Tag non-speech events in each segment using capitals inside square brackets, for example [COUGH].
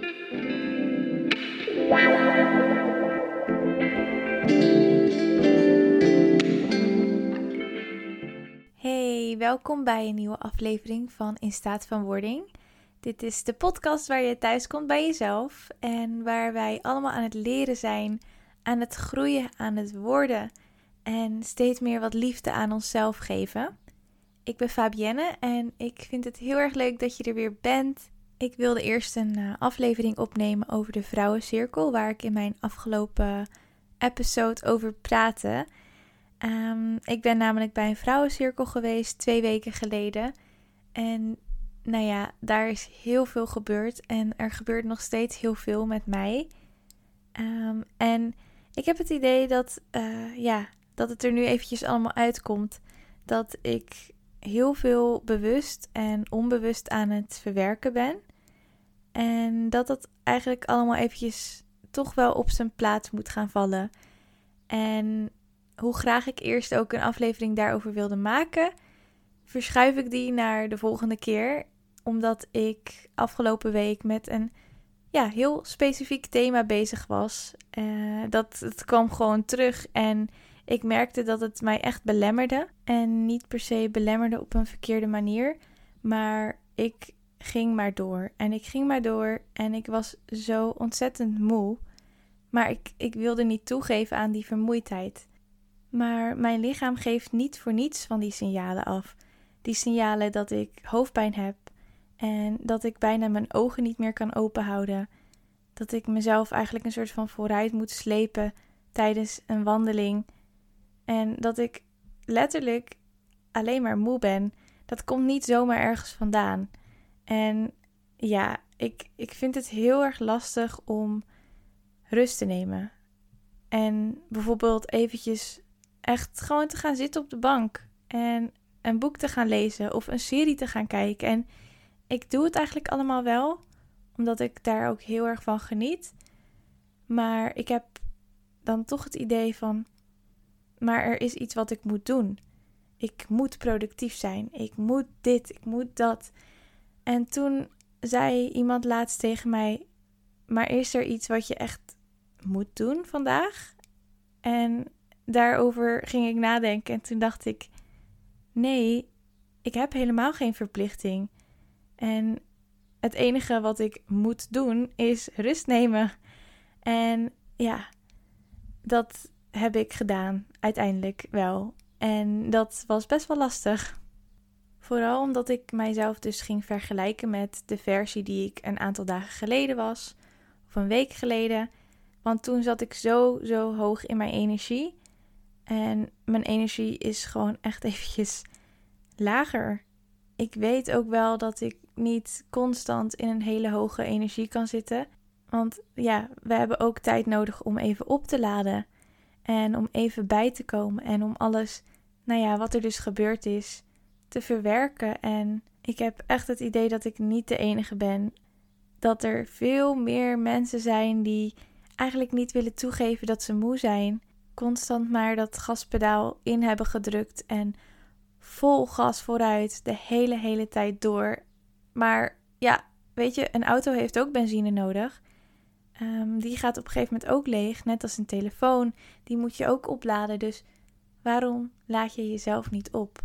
Hey, welkom bij een nieuwe aflevering van In Staat van Wording. Dit is de podcast waar je thuis komt bij jezelf en waar wij allemaal aan het leren zijn, aan het groeien, aan het worden en steeds meer wat liefde aan onszelf geven. Ik ben Fabienne en ik vind het heel erg leuk dat je er weer bent. Ik wilde eerst een uh, aflevering opnemen over de vrouwencirkel, waar ik in mijn afgelopen episode over praatte. Um, ik ben namelijk bij een vrouwencirkel geweest twee weken geleden. En nou ja, daar is heel veel gebeurd. En er gebeurt nog steeds heel veel met mij. Um, en ik heb het idee dat, uh, ja, dat het er nu eventjes allemaal uitkomt. Dat ik heel veel bewust en onbewust aan het verwerken ben. En dat dat eigenlijk allemaal eventjes toch wel op zijn plaats moet gaan vallen. En hoe graag ik eerst ook een aflevering daarover wilde maken, verschuif ik die naar de volgende keer. Omdat ik afgelopen week met een ja, heel specifiek thema bezig was. Uh, dat het kwam gewoon terug en ik merkte dat het mij echt belemmerde. En niet per se belemmerde op een verkeerde manier. Maar ik ging maar door. En ik ging maar door. En ik was zo ontzettend moe. Maar ik, ik wilde niet toegeven aan die vermoeidheid. Maar mijn lichaam geeft niet voor niets van die signalen af. Die signalen dat ik hoofdpijn heb en dat ik bijna mijn ogen niet meer kan openhouden. Dat ik mezelf eigenlijk een soort van vooruit moet slepen tijdens een wandeling. En dat ik letterlijk alleen maar moe ben. Dat komt niet zomaar ergens vandaan. En ja, ik, ik vind het heel erg lastig om rust te nemen. En bijvoorbeeld eventjes echt gewoon te gaan zitten op de bank en een boek te gaan lezen of een serie te gaan kijken. En ik doe het eigenlijk allemaal wel, omdat ik daar ook heel erg van geniet. Maar ik heb dan toch het idee van, maar er is iets wat ik moet doen. Ik moet productief zijn. Ik moet dit, ik moet dat. En toen zei iemand laatst tegen mij: Maar is er iets wat je echt moet doen vandaag? En daarover ging ik nadenken en toen dacht ik: nee, ik heb helemaal geen verplichting. En het enige wat ik moet doen is rust nemen. En ja, dat heb ik gedaan uiteindelijk wel. En dat was best wel lastig. Vooral omdat ik mijzelf dus ging vergelijken met de versie die ik een aantal dagen geleden was, of een week geleden. Want toen zat ik zo, zo hoog in mijn energie. En mijn energie is gewoon [LAUGHS] echt eventjes lager. Ik weet ook wel dat ik niet constant in een hele hoge energie kan zitten. Want ja, we hebben ook tijd nodig om even op te laden. En om even bij te komen. En om alles, nou ja, wat er dus gebeurd is, te verwerken. En ik heb echt het idee dat ik niet de enige ben. Dat er veel meer mensen zijn die eigenlijk niet willen toegeven dat ze moe zijn constant maar dat gaspedaal in hebben gedrukt en vol gas vooruit de hele, hele tijd door. Maar ja, weet je, een auto heeft ook benzine nodig. Um, die gaat op een gegeven moment ook leeg, net als een telefoon. Die moet je ook opladen. Dus waarom laat je jezelf niet op?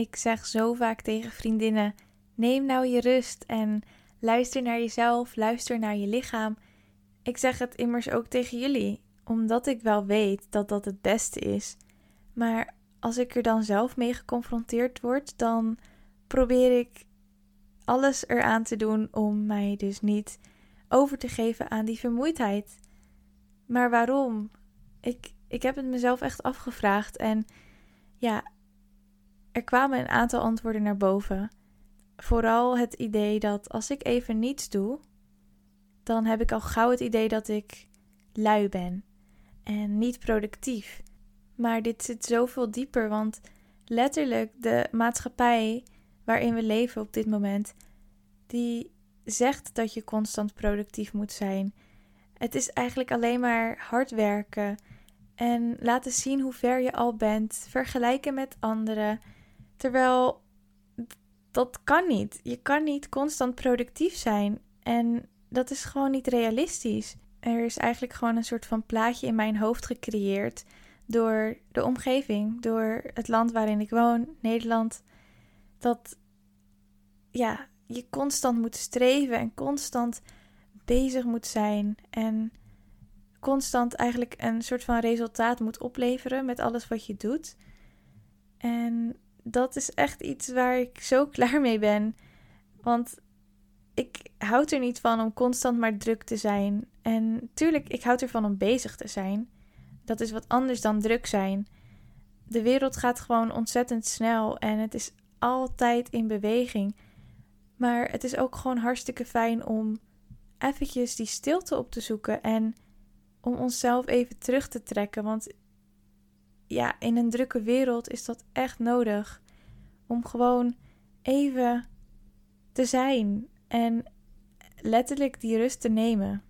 Ik zeg zo vaak tegen vriendinnen: neem nou je rust en luister naar jezelf, luister naar je lichaam. Ik zeg het immers ook tegen jullie omdat ik wel weet dat dat het beste is. Maar als ik er dan zelf mee geconfronteerd word, dan probeer ik alles eraan te doen om mij dus niet over te geven aan die vermoeidheid. Maar waarom? Ik, ik heb het mezelf echt afgevraagd en ja, er kwamen een aantal antwoorden naar boven. Vooral het idee dat als ik even niets doe, dan heb ik al gauw het idee dat ik lui ben en niet productief. Maar dit zit zoveel dieper, want letterlijk de maatschappij waarin we leven op dit moment, die zegt dat je constant productief moet zijn. Het is eigenlijk alleen maar hard werken en laten zien hoe ver je al bent, vergelijken met anderen. Terwijl dat kan niet. Je kan niet constant productief zijn. En dat is gewoon niet realistisch. Er is eigenlijk gewoon een soort van plaatje in mijn hoofd gecreëerd door de omgeving, door het land waarin ik woon, Nederland. Dat ja, je constant moet streven en constant bezig moet zijn en constant eigenlijk een soort van resultaat moet opleveren met alles wat je doet. En dat is echt iets waar ik zo [LAUGHS] klaar mee ben. Want ik houd er niet van om constant maar druk te zijn. En tuurlijk, ik houd ervan om bezig te zijn. Dat is wat anders dan druk zijn. De wereld gaat gewoon ontzettend snel en het is altijd in beweging. Maar het is ook gewoon hartstikke fijn om eventjes die stilte op te zoeken en om onszelf even terug te trekken. Want ja, in een drukke wereld is dat echt nodig. Om gewoon even te zijn en letterlijk die rust te nemen.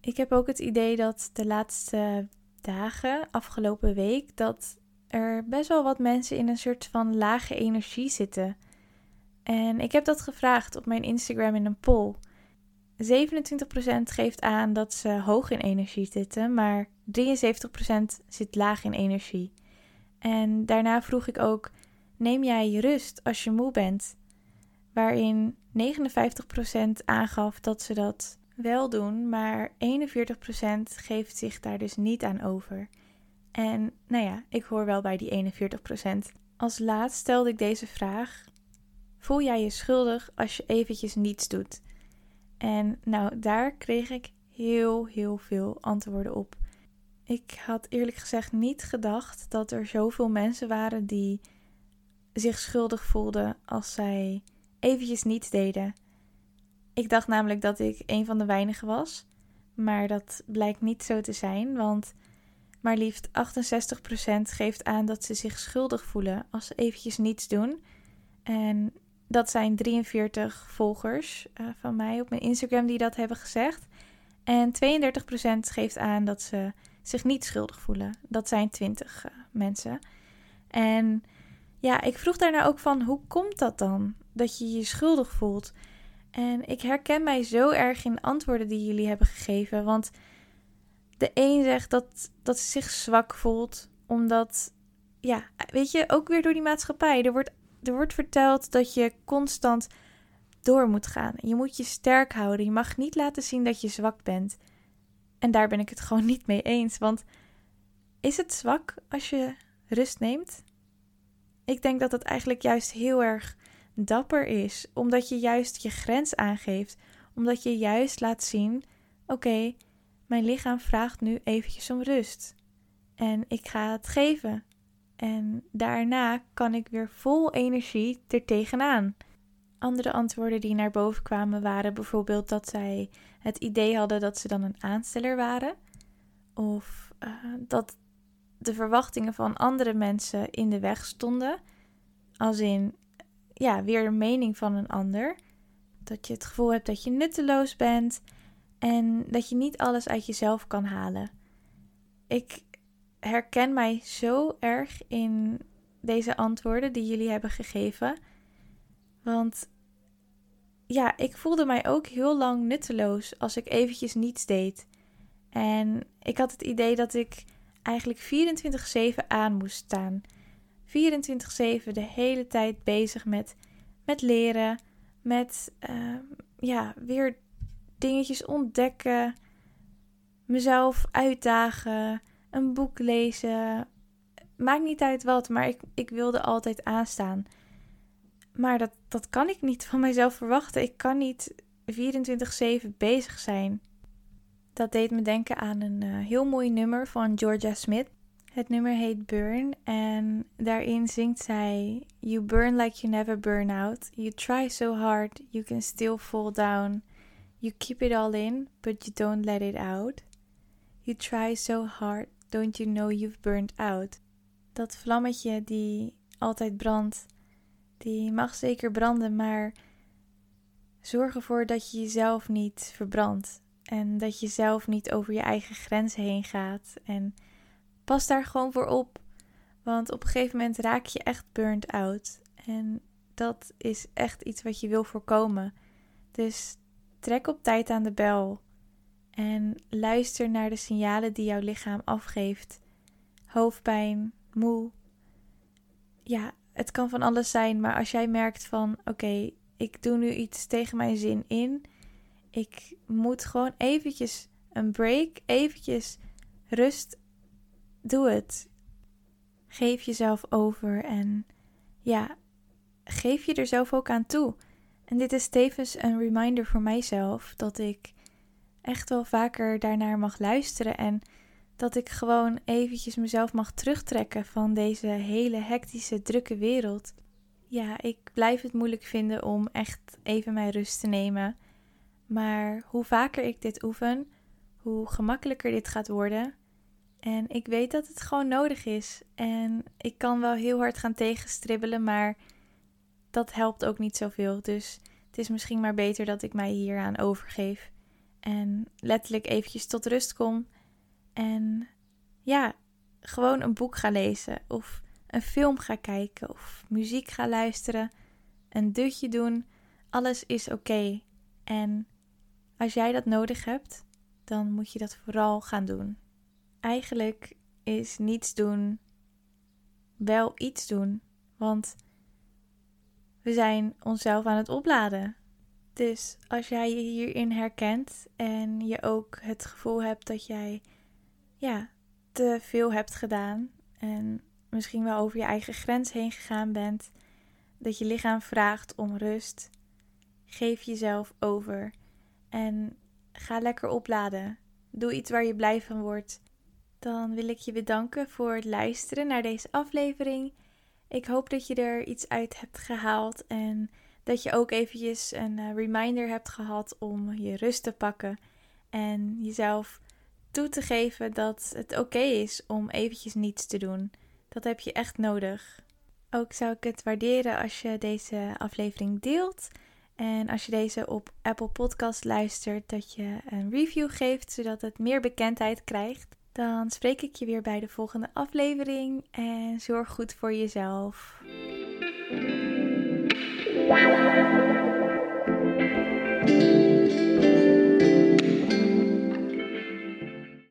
Ik heb ook het idee dat de laatste dagen, afgelopen week, dat er best wel wat mensen in een soort van lage energie zitten. En ik heb dat gevraagd op mijn Instagram in een poll. 27% geeft aan dat ze hoog in energie zitten, maar 73% zit laag in energie. En daarna vroeg ik ook: neem jij rust als je moe bent? Waarin 59% aangaf dat ze dat wel doen, maar 41% geeft zich daar dus niet aan over. En nou ja, ik hoor wel bij die 41%. Als laatst stelde ik deze vraag: Voel jij je schuldig als je eventjes niets doet? En nou, daar kreeg ik heel, heel veel antwoorden op. Ik had eerlijk gezegd niet gedacht dat er zoveel mensen waren die zich schuldig voelden als zij eventjes niets deden. Ik dacht namelijk dat ik een van de weinigen was, maar dat blijkt niet zo te zijn, want maar liefst 68% geeft aan dat ze zich schuldig voelen als ze eventjes niets doen. En dat zijn 43 volgers uh, van mij op mijn Instagram die dat hebben gezegd. En 32% geeft aan dat ze zich niet schuldig voelen. Dat zijn 20 uh, eh, mensen. En ja, ik vroeg daarna ook van hoe komt dat dan? Dat je je schuldig voelt. En ik herken mij zo erg in antwoorden die jullie hebben gegeven. Want de een zegt dat, dat ze zich zwak voelt. Omdat, ja, weet je, ook weer door die maatschappij. Er wordt er wordt verteld dat je constant door moet gaan. Je moet je sterk houden. Je mag niet laten zien dat je zwak bent. En daar ben ik het [LAUGHS] gewoon niet mee eens. Want is het zwak als je rust neemt? Ik denk dat het eigenlijk juist heel erg dapper is, omdat je juist je grens aangeeft, omdat je juist laat zien: oké, mijn lichaam vraagt nu eventjes om rust. En ik ga het geven. En daarna kan ik weer vol energie er tegenaan. Andere antwoorden die naar boven kwamen waren bijvoorbeeld dat zij het idee hadden dat ze dan een aansteller waren. Of uh, dat de verwachtingen van andere mensen in de weg stonden. Als in, ja, weer de mening van een ander. Dat je het gevoel hebt dat je nutteloos bent en dat je niet alles uit jezelf kan halen. Ik herken mij zo erg in deze antwoorden die jullie hebben gegeven. Want ja, ik voelde mij ook heel lang nutteloos als ik eventjes niets deed. En ik had het idee dat ik eigenlijk 24/7 aan moest staan. 24/7 de hele tijd bezig met, met leren, met uh, ja, weer dingetjes ontdekken, mezelf uitdagen, een boek lezen. Maakt niet uit wat, maar ik, ik wilde altijd aanstaan. Maar dat, dat kan ik niet van mijzelf verwachten. Ik kan niet 24-7 bezig zijn. Dat deed me denken aan een uh, heel mooi nummer van Georgia Smith. Het nummer heet Burn en daarin zingt zij: You burn like you never burn out. You try so hard, you can still fall down. You keep it all in, but you don't let it out. You try so hard, don't you know you've burned out? Dat vlammetje die altijd brandt, die mag zeker branden, maar zorg ervoor dat je jezelf niet verbrandt. En dat je zelf niet over je eigen grenzen heen gaat. En pas daar gewoon voor op. Want op een gegeven moment raak je echt burned out. En dat is echt iets wat je wil voorkomen. Dus trek op tijd aan de bel en luister naar de signalen die jouw lichaam afgeeft. Hoofdpijn, moe. Ja, het kan van alles zijn, maar als jij merkt van oké, ik doe nu iets tegen mijn zin in. Ik moet gewoon eventjes een break, eventjes rust. Doe het. Geef jezelf over en ja, geef je er zelf ook aan toe. En dit is tevens een reminder voor mijzelf dat ik echt wel vaker daarnaar mag luisteren en dat ik gewoon eventjes mezelf mag terugtrekken van deze hele hectische, drukke wereld. Ja, ik blijf het moeilijk vinden om echt even mijn rust te nemen. Maar hoe vaker ik dit oefen, hoe gemakkelijker dit gaat worden. En ik weet dat het gewoon nodig is. En ik kan wel heel hard gaan tegenstribbelen, maar dat helpt ook niet zoveel. Dus het is misschien maar beter dat ik mij hieraan overgeef. En letterlijk eventjes tot rust kom. En ja, gewoon een boek ga lezen. Of een film ga kijken. Of muziek ga luisteren. Een dutje doen. Alles is oké. En als jij dat nodig hebt, dan moet je dat vooral gaan doen. Eigenlijk is niets doen wel iets doen. Want we zijn onszelf aan het opladen. Dus als jij je hierin herkent en je ook het gevoel hebt dat jij ja, te veel hebt gedaan en misschien wel over je eigen grens heen gegaan bent, dat je lichaam vraagt om rust, geef jezelf over en ga lekker opladen. Doe iets waar je blij van wordt. Dan wil ik je bedanken voor het luisteren naar deze aflevering. Ik hoop dat je er iets uit hebt gehaald en dat je ook eventjes een eh, reminder hebt gehad om je rust te pakken en jezelf toe te geven dat het oké is om eventjes niets te doen. Dat heb je echt nodig. Ook zou ik het waarderen als je deze aflevering deelt. En als je deze op Apple Podcast luistert, dat je een review geeft, zodat het meer bekendheid krijgt. Dan spreek ik je weer bij de volgende aflevering en zorg goed voor jezelf. Thank you.